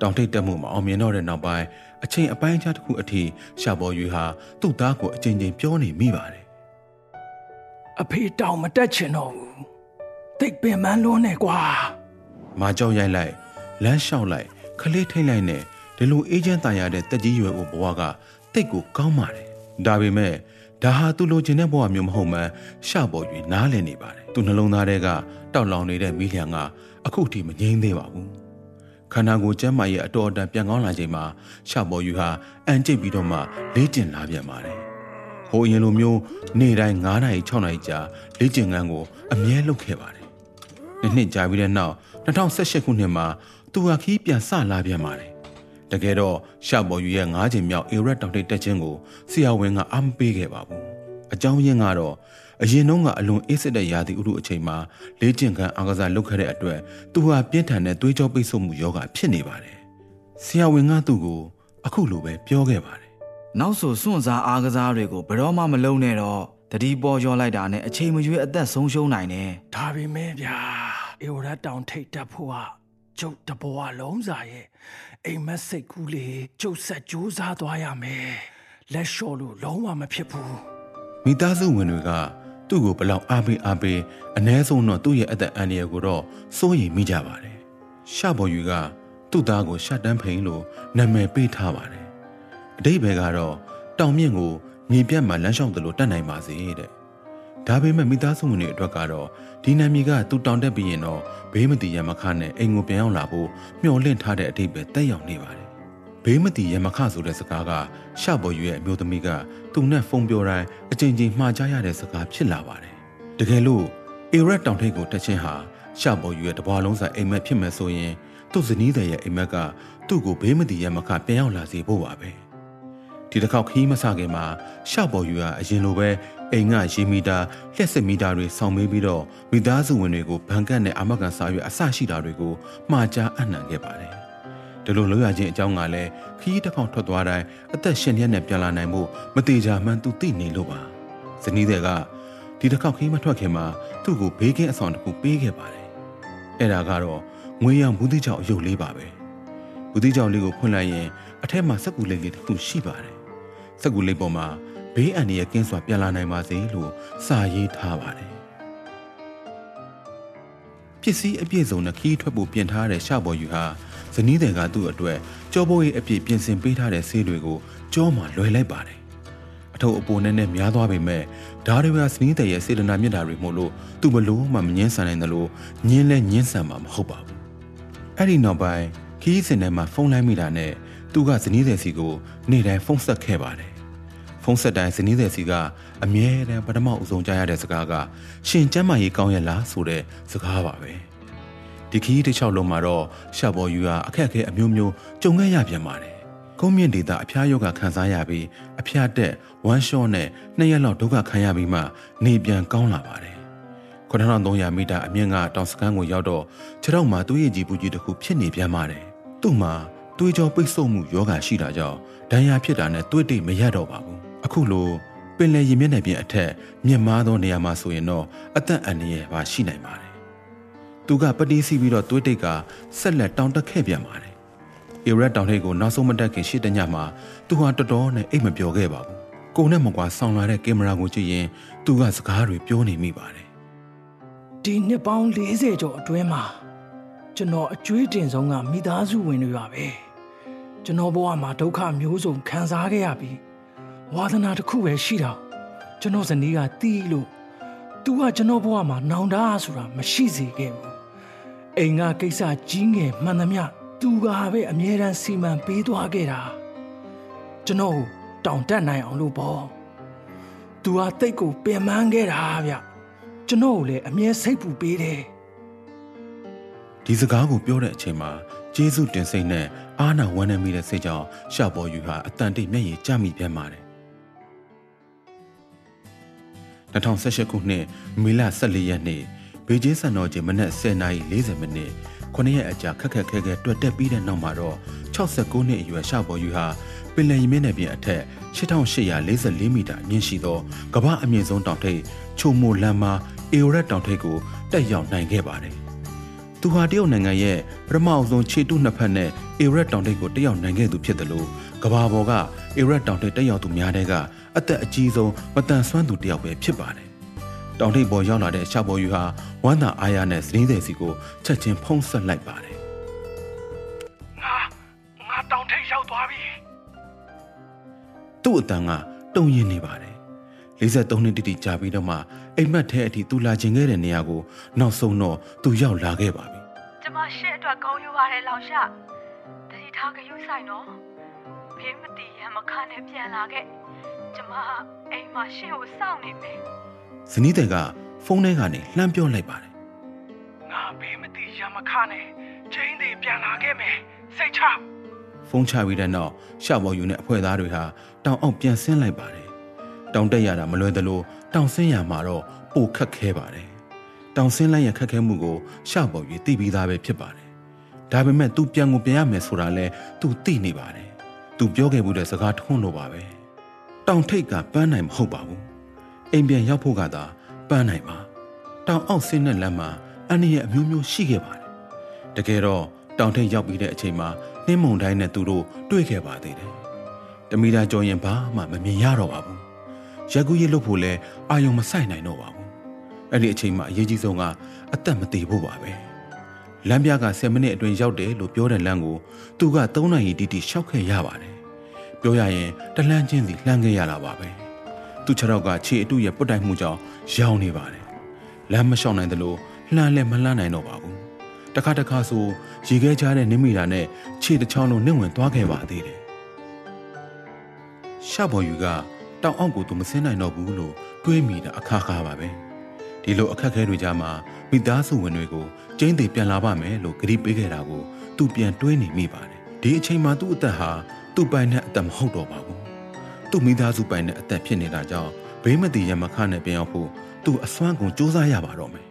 တောင်ထိပ်တက်မှုမအောင်မြင်တော့တဲ့နောက်ပိုင်း အချိန်အပိုင်းအခြားတစ်ခုအထိရှပေါ်ယူဟာသူ့သားကိုအချိန်ချင်းပြောနေမိပါတယ်အဖေတောင်မတက်ချင်တော့ဘူးတိတ်ပင်မန်းလွန်းနေကွာမာကြောက်ရိုက်လိုက်လမ်းလျှောက်လိုက်ခလေးထိတ်လိုက်နဲ့ဒီလိုအေဂျင့်တန်ရတဲ့တက်ကြီးရွယ်ကိုဘဝကတိတ်ကိုကောင်းပါတယ်ဒါပေမဲ့ဒါဟာသူလိုချင်တဲ့ဘဝမျိုးမဟုတ်မှန်းရှပေါ်၍နားလည်နေပါတယ်သူနှလုံးသားထဲကတောက်လောင်နေတဲ့မိလျံကအခုထိမငြိမ်းသေးပါဘူး ခန္ဓာကိုယ်ကျမ်းမာရဲ့အတော်အတန်ပြန်ကောင်းလာချိန်မှာရှပေါ်ယူဟာအန်ကျိတ်ပြီးတော့မှလေးကျင်လာပြန်ပါတယ်ဟိုအရင်လိုမျိုးနေ့တိုင်း9နာရီ6နာရီကြာလေးကျင်ငန်းကိုအမြဲလုပ်ခဲ့ပါတယ်နှစ်နှစ်ကြာပြီးတဲ့နောက်2018ခုနှစ်မှာသူဟာခီးပြန်ဆလာပြန်ပါတယ်။တကယ်တော့ရှပေါ်ယူရဲ့9ချိန်မြောက်အေရက်တောင်တိတ်တက်ခြင်းကိုဆရာဝန်ကအားမပေးခဲ့ပါဘူး။အကြောင်းရင်းကတော့ အရင်တုန်းကအလွန်အေးစစ်တဲ့ရာသီဥတုအချိန်မှာလေ့ကျင့်ခန်းအားကစားလုပ်ခဲ့တဲ့အတွက်သူဟာပြင်းထန်တဲ့သွေးကြောပိတ်ဆို့မှုယောဂဖြစ်နေပါတယ်။ဆရာဝန်ကသူ့ကိုအခုလိုပဲပြောခဲ့ပါတယ်နောက်ဆိုစွန့်စားအားကစားတွေကိုဘယ်တော့မှမလုံးနဲ့တော့တတိပေါ်ကျော်လိုက်တာနဲ့အချိန်မရွေးအသက်ဆုံးရှုံးနိုင်တယ်ဒါပေမဲ့ဗျာအေဝရတ်တောင်ထိတ်တက်ဖို့ကကျုပ်တဘဝလုံးစာရဲ့အိမ်မက်စိတ်ကူးလေးကျုပ်ဆက်ကြိုးစားသွားရမယ်လက်လျှော့လို့လုံးဝမဖြစ်ဘူး။မိသားစုဝင်တွေက သူ့ကိုဘယ်လောက်အားပေးအားပေးအ ਨੇ ဆုံးတော့သူ့ရဲ့အသက်အန္တရာယ်ကိုတော့စိုးရိမ်မိကြပါတယ်။ရှပေါ်ယူကသူ့သားကိုရှတ်တန်းဖိန်လို့နာမည်ပေးထားပါတယ်။အတိတ်ဘယ်ကတော့တောင်မြင့်ကိုမြေပြတ်မှလမ်းလျှောက်တယ်လို့တတ်နိုင်ပါစေတဲ့။ဒါပေမဲ့မိသားစုဝင်တွေအတွက်ကတော့ဒီနာမည်ကသူတောင်တက်ပြီးရင်တော့ဘေးမတီရမခနဲ့အိမ်ကိုပြန်ရောက်လာဖို့မျှော်လင့်ထားတဲ့အတိတ်ပဲတက်ရောက်နေပါတယ်ဘေးမတီရမခဆိုတဲ့စကားကရှပေါ်ယူရဲ့အမျိုးသမီးက သူနဲ့ဖုန်းပြောတိုင်းအချိန်ချင်းမှားကြရတဲ့စကားဖြစ်လာပါတယ်တကယ်လို့အေရက်တောင်ထိပ်ကိုတက်ချင်းဟာရှပေါ်ယူရဲ့တဘွားလုံးဆိုင်အိမ်မက်ဖြစ်မယ်ဆိုရင်သူ့ဇနီးတဲ့ရဲ့အိမ်မက်ကသူ့ကိုဘေးမတီရမခပြန်ရောက်လာစေဖို့ပါပဲဒီတစ်ခေါက်ခီးမဆခင်မှာရှပေါ်ယူကအရင်လိုပဲအိမ်ကရေမီတာလျှက်စစ်မီတာတွေဆောင်းပေးပြီးတော့မိသားစုဝင်တွေကိုဘန်ကတ်နဲ့အာမကန်စာရွက်အဆရှိတာတွေကိုမှားကြားအနှံခဲ့ပါတယ် ဒီလိုလိုရခြင်းအကြောင်းကလည်းခီးတစ်ခေါက်ထွက်သွားတိုင်းအသက်ရှင်ရက်နဲ့ပြန်လာနိုင်မှုမသေးချာမှန်းသူသိနေလို့ပါဇနီးတဲ့ကဒီတစ်ခေါက်ခီးမထွက်ခင်မှာသူ့ကိုဘေးကင်းအဆောင်တစ်ခုပေးခဲ့ပါတယ်အဲ့ဒါကတော့ငွေရောင်ဘူးတိကြောင်အယုတ်လေးပါပဲဘူးတိကြောင်လေးကိုဖွင့်လိုက်ရင်အထက်မှာစက်ကူလေးလေးတစ်ခုရှိပါတယ်စက်ကူလေးပေါ်မှာဘေးအန္တရာယ်ကင်းစွာပြန်လာနိုင်ပါစေလို့စာရေးထားပါတယ်ပစ္စည်းအပြည့်စုံနဲ့ခီးထွက်ဖို့ပြင်ထားတဲ့ရှပေါ်ယူဟာ ဇနီးတဲ့ကသူ့အတွက်ကြောပိုးရေးအပြည့်ပြင်ဆင်ပေးထားတဲ့ဆေးတွေကိုကြောမှာလွယ်လိုက်ပါတယ်အထုပ်အပိုနဲ့နဲ့များသွားပေမဲ့ဒါတွေကဇနီးတဲ့ရဲ့စေတနာမြတ်တာတွေမို့လို့သူမလို့မှမငင်းဆန်နိုင်တယ်လို့ညင်းလဲညင်းဆန်မှာမဟုတ်ပါဘူးအဲ့ဒီနောက်ပိုင်းခီးစင်ထဲမှာဖုန်းလိုက်မိတာနဲ့သူကဇနီးတဲ့စီကိုနေ့တိုင်းဖုန်းဆက်ခဲ့ပါတယ်ဖုန်းဆက်တိုင်းဇနီးတဲ့စီကအမြဲတမ်းပထမအဆုံးကြားရတဲ့စကားကရှင်ကျမ်းမာရေးကောင်းရလားဆိုတဲ့စကားပါပဲ ဒီခီးတစ်ချောက်လုံးမှာတော့ရှာပေါ်ယူဟာအခက်အခဲအမျိုးမျိုးကြုံခဲ့ရပြန်ပါတယ်ကုန်းမြင့်ဒေတာအဖျားယောဂခံစားရပြီးအဖျားတက်ဝမ်းလျှော့နဲ့နှစ်ရက်လောက်ဒုက္ခခံရပြီးမှနေပြန်ကောင်းလာပါတယ်9300မီတာအမြင့်ကတောင်စကန်းကိုရောက်တော့ခြေထောက်မှာသွေးရည်ကြီးပူကြီးတစ်ခုဖြစ်နေပြန်ပါတယ်သူ့မှာသွေးကြောပိတ်ဆို့မှုယောဂရှိတာကြောင့်ဒဏ်ရာဖြစ်တာနဲ့သွေးတိတ်မရတော့ပါဘူးအခုလိုပင်လယ်ရေမျက်နှာပြင်အထက်မြင့်မားသောနေရာမှာဆိုရင်တော့အသက်အန္တရာယ်ပါရှိနိုင်ပါတယ်။ သူကပတိစီပြီးတော့သွေးတိတ်ကဆက်လက်တောင်တက်ခဲ့ပြန်ပါတယ်။အီရက်တောင်ထိပ်ကိုနောက်ဆုံးမတက်ခင်ရှေ့တညမှာသူဟာတော်တော်နဲ့အိတ်မပြောခဲ့ပါဘူး။ကိုနဲ့မကွာဆောင်းလာတဲ့ကင်မရာကိုကြည့်ရင်သူကစကားတွေပြောနေမိပါတယ်ဒီနှစ်ပေါင်း40ကျော်အတွင်းမှာကျွန်တော်အကျွေးတင်ဆုံးကမိသားစုဝင်တွေပါပဲကျွန်တော်ဘဝမှာဒုက္ခမျိုးစုံခံစားခဲ့ရပြီးဝါသနာတစ်ခုပဲရှိတာကျွန်တော်ဇနီးကတီးလို့သူကကျွန်တော်ဘဝမှာနောင်တဆိုတာမရှိစေခဲ့ဘူး အိမ်ကကိစ္စကြီးငယ်မှန်သမျှသူကပဲအမြဲတမ်းစီမံပေးသွားခဲ့တာကျွန်တော်ကိုတောင်တက်နိုင်အောင်လို့ပေါ့သူကတိတ်ကိုပင်ပန်းခဲ့တာဗျကျွန်တော်ကိုလည်းအမြဲစိတ်ပူပေးတယ်။ဒီစကားကိုပြောတဲ့အချိန်မှာကျေးဇူးတင်စိတ်နဲ့အာနာဝမ်းနေမိတဲ့စိတ်ကြောင့်ရှာပေါ်ယူဟာအတန်တိတ်မျက်ရည်ကျမိပြန်ပါတယ်။2018ခုနှစ်မေလ14ရက်နေ့ ဘေဂျင်းစံတော်ချိန်မနက်10:40မိနစ်9ရက်အကြာခက်ခက်ခဲခဲတွေ့တက်ပြီးတဲ့နောက်မှာတော့69နှစ်အရွယ်ရှာပေါ်ယူဟာပင်လယ်ရေမျက်နှာပြင်အထက်8844မီတာအမြင့်ရှိသောကမ္ဘာအမြင့်ဆုံးတောင်ထိပ်ချိုမိုလန်မာအေယိုရက်တောင်ထိပ်ကိုတက်ရောက်နိုင်ခဲ့ပါတယ်။သူဟာတရုတ်နိုင်ငံရဲ့ပထမအဆုံးခြေတုနှစ်ဖက်နဲ့အေရက်တောင်ထိပ်ကိုတက်ရောက်နိုင်ခဲ့သူဖြစ်တယ်လို့ကဘာပေါ်ကအေရက်တောင်ထိပ်တက်ရောက်သူများတဲ့ကအသက်အကြီးဆုံးမတန်ဆွမ်းသူတစ်ယောက်ပဲဖြစ်ပါတယ်။ တောင်ထိပ်ပေါ်ရောက်လာတဲ့ရှာပေါ်ယူဟာဝမ်းသာအားရနဲ့စရင်းတဲ့စီကိုချက်ချင်းဖုံးဆက်လိုက်ပါတယ်ငါငါတောင်ထိပ်ရောက်သွားပြီ။သူ့အတန်ကတုံရင်နေပါတယ်။53နှစ်တိတိကြာပြီးတော့မှအိမ်မက်ထဲအထိသူလာခြင်းခဲ့တဲ့နေရာကိုနောက်ဆုံးတော့သူရောက်လာခဲ့ပါပြီ။ကျမရှင့်အတွက်ကောင်းယူပါတယ်လောင်ရှတတိထားကယူဆိုင်တော့ဘေးမတီရမခနဲ့ပြန်လာခဲ့ကျမအိမ်မှာရှင့်ကိုစောင့်နေမယ် ။ဇနီးတဲ့ကဖုန်းထဲကနေလှမ်းပြောလိုက်ပါတယ်။ငါဘေးမသိရမခနဲ့ချင်းတွေပြန်လာခဲ့မယ်။စိတ်ချဖုန်းချပြီးတဲ့နောက်ရှာပေါ်ယူနဲ့အဖွဲ့သားတွေဟာတောင်အောင်ပြန်ဆင်းလိုက်ပါတယ်။တောင်တက်ရတာမလွယ်သလိုတောင်ဆင်းရမှာတော့ပိုခက်ခဲပါတယ်။တောင်ဆင်းလိုက်ရခက်ခဲမှုကိုရှာပေါ်ယူသိပြီးသားပဲဖြစ်ပါတယ်။ဒါပေမဲ့သူပြန်ကိုပြန်ရမယ်ဆိုတာလဲသူသိနေပါတယ်။သူပြောခဲ့မှုတဲ့စကားထုံးလို့ပါပဲ။တောင်ထိပ်ကပန်းနိုင်မဟုတ်ပါဘူး အိမ်ပြန်ရောက်ဖို့ကသာပန်းနိုင်ပါတောင်အောက်ဆင်းတဲ့လမ်းမှာအန်ဒီရဲ့အမျိုးမျိုးရှိခဲ့ပါတယ်တကယ်တော့တောင်ထိပ်ရောက်ပြီးတဲ့အချိန်မှာနှင်းမုန်တိုင်းနဲ့သူတို့တွေ့ခဲ့ပါသေးတယ်။တမီတာကြော်ရင်ဘာမှမမြင်ရတော့ပါဘူး။ရက်ကူးရလို့ဖို့လဲအာယုံမဆိုင်နိုင်တော့ပါဘူး။အဲ့ဒီအချိန်မှာအရေးကြီးဆုံးကအသက်မသေးဖို့ပါပဲ။လမ်းပြက10မိနစ်အတွင်းရောက်တယ်လို့ပြောတဲ့လမ်းကိုသူက3နာရီတိတိရှောက်ခဲ့ရပါတယ်။ပြောရရင်တလန်းချင်းစီလှမ်းခဲ့ရတာပါပဲ။ သူ့ခြေထောက်ကခြေအတုရဲ့ပုတ်တိုက်မှုကြောင့်ရောင်နေပါတယ်လမ်းမလျှောက်နိုင်သလိုလှမ်းလည်းမလှမ်းနိုင်တော့ပါဘူးတခါတခါဆိုရေခဲကြားတဲ့နင်းမိတာနဲ့ခြေတစ်ချောင်းလုံးနှင့်ဝင်သွားခဲ့ပါသေးတယ်ရှဘော်ယူကတောင်အောက်ကိုသူမဆင်းနိုင်တော့ဘူးလို့တွေးမိတာအခါခါပါပဲဒီလိုအခက်ခဲတွေကြားမှာမိသားစုဝင်တွေကိုကျင်းသေးပြန်လာပါမယ်လို့ကြိပေးခဲ့တာကိုသူပြန်တွေးနေမိပါတယ်ဒီအချိန်မှာသူ့အသက်ဟာသူ့ပိုင်နဲ့အသက်မဟုတ်တော့ပါဘူး သူ့မိသားစုပိုင်နဲ့အသက်ဖြစ်နေတာကြောင့်ဘေးမတည်ရမခနဲ့ပြန်ရောက်ဖို့သူအစွမ်းကုန်စူးစမ်းရပါတော့မယ်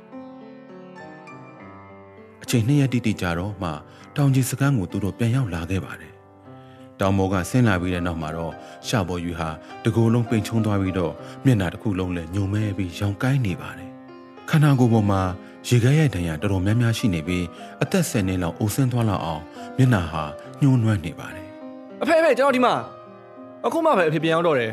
အချိန်နှစ်ရက်တိတိကြာတော့မှတောင်ကြီးစကန်းကိုသူတို့ပြန်ရောက်လာခဲ့ပါတယ်တောင်မောကဆင်းလာပြီးတဲ့နောက်မှာတော့ရှဘော်ယူဟာတကိုယ်လုံးပိန်ချုံသွားပြီးတော့မျက်နှာတစ်ခုလုံးလည်းညုံမဲပြီးရောင်ကိုင်းနေပါတယ်ခန္ဓာကိုယ်ပေါ်မှာရေခဲရိုက်ဒဏ်ရာတော်တော်များများရှိနေပြီးအသက်10နှစ်လောက်အိုဆင်းသွားလောက်အောင်မျက်နှာဟာညှိုးနွမ်းနေပါတယ်အဖေအဖေကျွန်တော်ဒီမှာ အခုမှပဲအဖေပြန်ရောက်တော့တယ်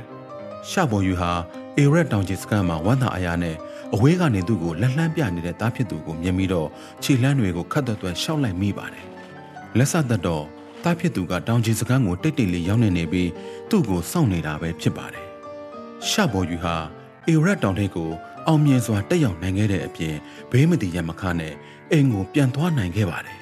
ရှဘော်ယူဟာအေရက်တောင်ကြီးစကန်မှာဝမ်းသာအရာနဲ့အဝေးကနေသူ့ကိုလက်လှမ်းပြနေတဲ့တားဖြစ်သူကိုမြင်ပြီးတော့ခြေလှမ်းတွေကိုခတ်သွက်သွက်ရှောက်လိုက်မိပါတယ်။လက်ဆက်သက်တော့တားဖြစ်သူကတောင်ကြီးစကန်ကိုတိတ်တိတ်လေးရောက်နေနေပြီးသူ့ကိုစောင့်နေတာပဲဖြစ်ပါတယ်။ရှဘော်ယူဟာအေရက်တောင်ထိပ်ကိုအောင်မြင်စွာတက်ရောက်နိုင်ခဲ့တဲ့အပြင်ဘေးမတည်ရမခနဲ့အိမ်ကိုပြန်သွားနိုင်ခဲ့ပါတယ်။